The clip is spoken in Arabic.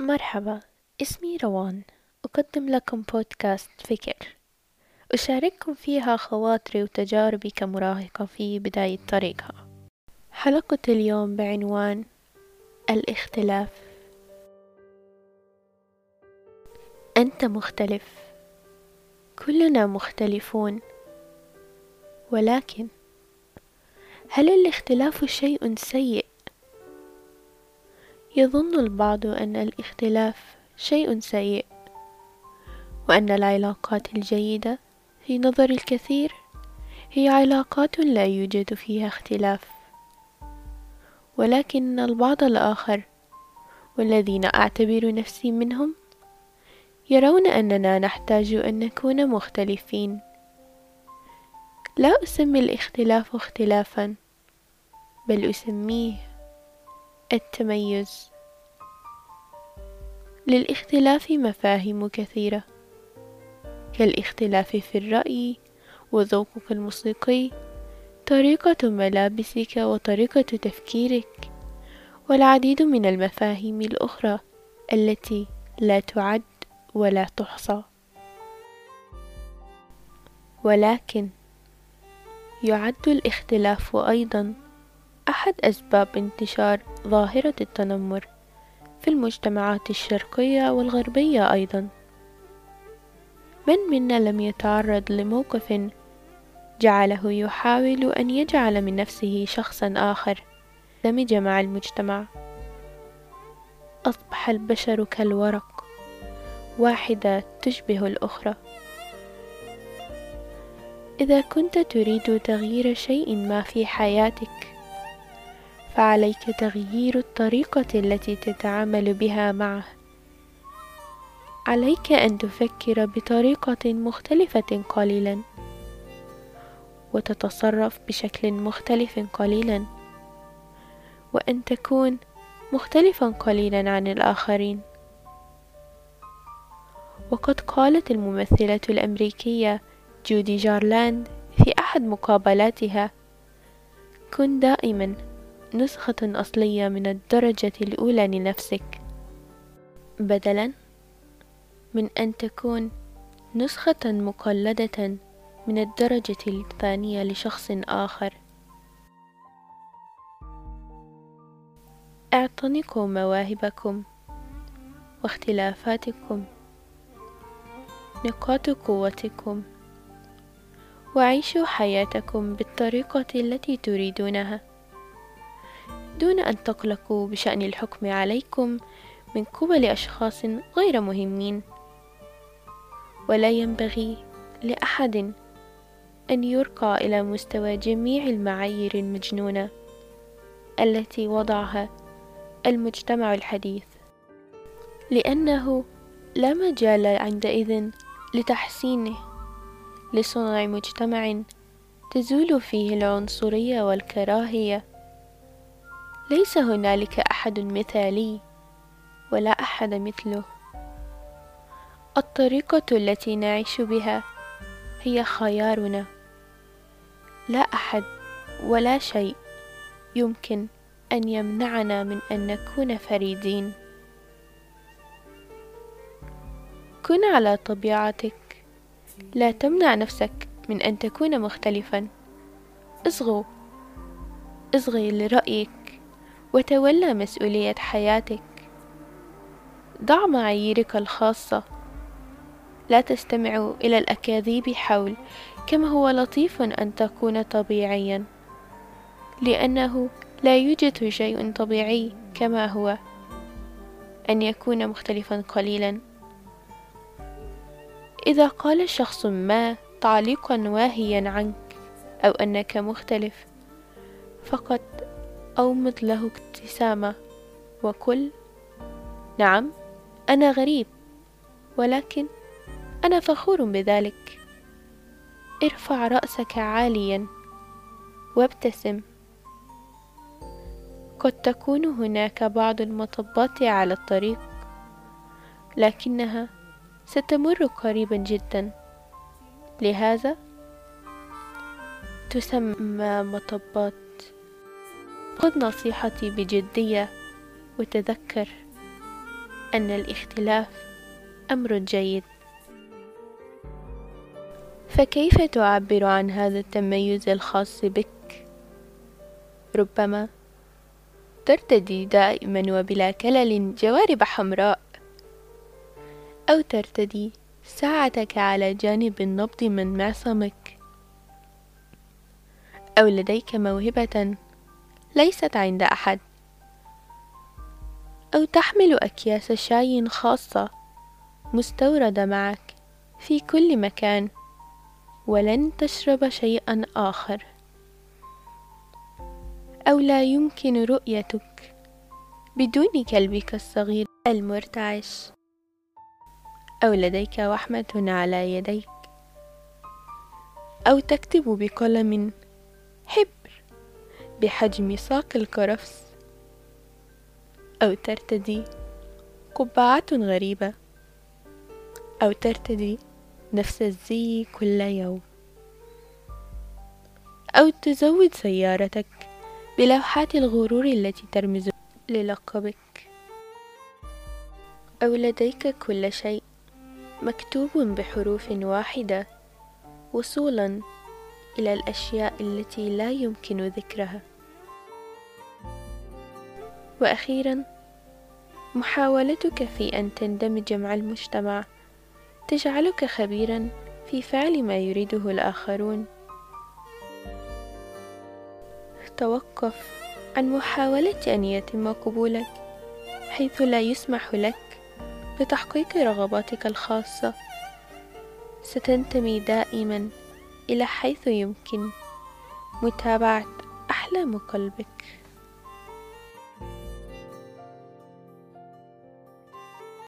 مرحبا اسمي روان. أقدم لكم بودكاست فكر. أشارككم فيها خواطري وتجاربي كمراهقة في بداية طريقها. حلقة اليوم بعنوان الاختلاف. أنت مختلف. كلنا مختلفون. ولكن هل الاختلاف شيء سيء؟ يظن البعض أن الاختلاف شيء سيء وأن العلاقات الجيدة في نظر الكثير هي علاقات لا يوجد فيها اختلاف ولكن البعض الآخر والذين أعتبر نفسي منهم يرون أننا نحتاج أن نكون مختلفين. لا أسمي الاختلاف اختلافا بل أسميه التميز. للاختلاف مفاهيم كثيرة. كالاختلاف في الرأي وذوقك الموسيقي طريقة ملابسك وطريقة تفكيرك والعديد من المفاهيم الأخرى التي لا تعد ولا تحصى. ولكن يعد الاختلاف أيضا أحد أسباب انتشار ظاهرة التنمر. في المجتمعات الشرقية والغربية أيضا. من منا لم يتعرض لموقف جعله يحاول أن يجعل من نفسه شخصا آخر. دمج مع المجتمع. أصبح البشر كالورق واحدة تشبه الأخرى. إذا كنت تريد تغيير شيء ما في حياتك فعليك تغيير الطريقة التي تتعامل بها معه. عليك أن تفكر بطريقة مختلفة قليلا وتتصرف بشكل مختلف قليلا وأن تكون مختلفا قليلا عن الآخرين. وقد قالت الممثلة الأمريكية جودي جارلاند في أحد مقابلاتها كن دائما نسخة أصلية من الدرجة الأولى لنفسك. بدلا من أن تكون نسخة مقلدة من الدرجة الثانية لشخص آخر. اعتنقوا مواهبكم واختلافاتكم نقاط قوتكم وعيشوا حياتكم بالطريقة التي تريدونها. دون أن تقلقوا بشأن الحكم عليكم من قبل أشخاص غير مهمين. ولا ينبغي لأحد أن يرقى إلى مستوى جميع المعايير المجنونة التي وضعها المجتمع الحديث. لأنه لا مجال عندئذ لتحسينه لصنع مجتمع تزول فيه العنصرية والكراهية ليس هنالك أحد مثالي ولا أحد مثله. الطريقة التي نعيش بها هي خيارنا. لا أحد ولا شيء يمكن أن يمنعنا من أن نكون فريدين. كن على طبيعتك. لا تمنع نفسك من أن تكون مختلفا. اصغوا اصغي لرأيك. وتولى مسؤولية حياتك. ضع معاييرك الخاصة. لا تستمع إلى الأكاذيب حول كم هو لطيف أن تكون طبيعيا لأنه لا يوجد شيء طبيعي كما هو أن يكون مختلفا قليلا. إذا قال شخص ما تعليقا واهيا عنك أو أنك مختلف فقط أومض له ابتسامة. وقل نعم أنا غريب ولكن أنا فخور بذلك. ارفع رأسك عاليا وابتسم. قد تكون هناك بعض المطبات على الطريق لكنها ستمر قريبا جدا. لهذا تسمى مطبات. خذ نصيحتي بجدية وتذكر أن الاختلاف أمر جيد. فكيف تعبر عن هذا التميز الخاص بك؟ ربما ترتدي دائما وبلا كلل جوارب حمراء أو ترتدي ساعتك على جانب النبض من معصمك أو لديك موهبة ليست عند أحد. أو تحمل أكياس شاي خاصة مستوردة معك في كل مكان ولن تشرب شيئا آخر. أو لا يمكن رؤيتك بدون كلبك الصغير المرتعش. أو لديك وحمة على يديك. أو تكتب بقلم حبر بحجم ساق الكرفس أو ترتدي قبعة غريبة أو ترتدي نفس الزي كل يوم أو تزود سيارتك بلوحات الغرور التي ترمز للقبك أو لديك كل شيء مكتوب بحروف واحدة وصولا إلى الأشياء التي لا يمكن ذكرها. وأخيرا محاولتك في أن تندمج مع المجتمع. تجعلك خبيرا في فعل ما يريده الآخرون. توقف عن محاولة أن يتم قبولك حيث لا يسمح لك بتحقيق رغباتك الخاصة. ستنتمي دائما إلى حيث يمكن. متابعة أحلام قلبك.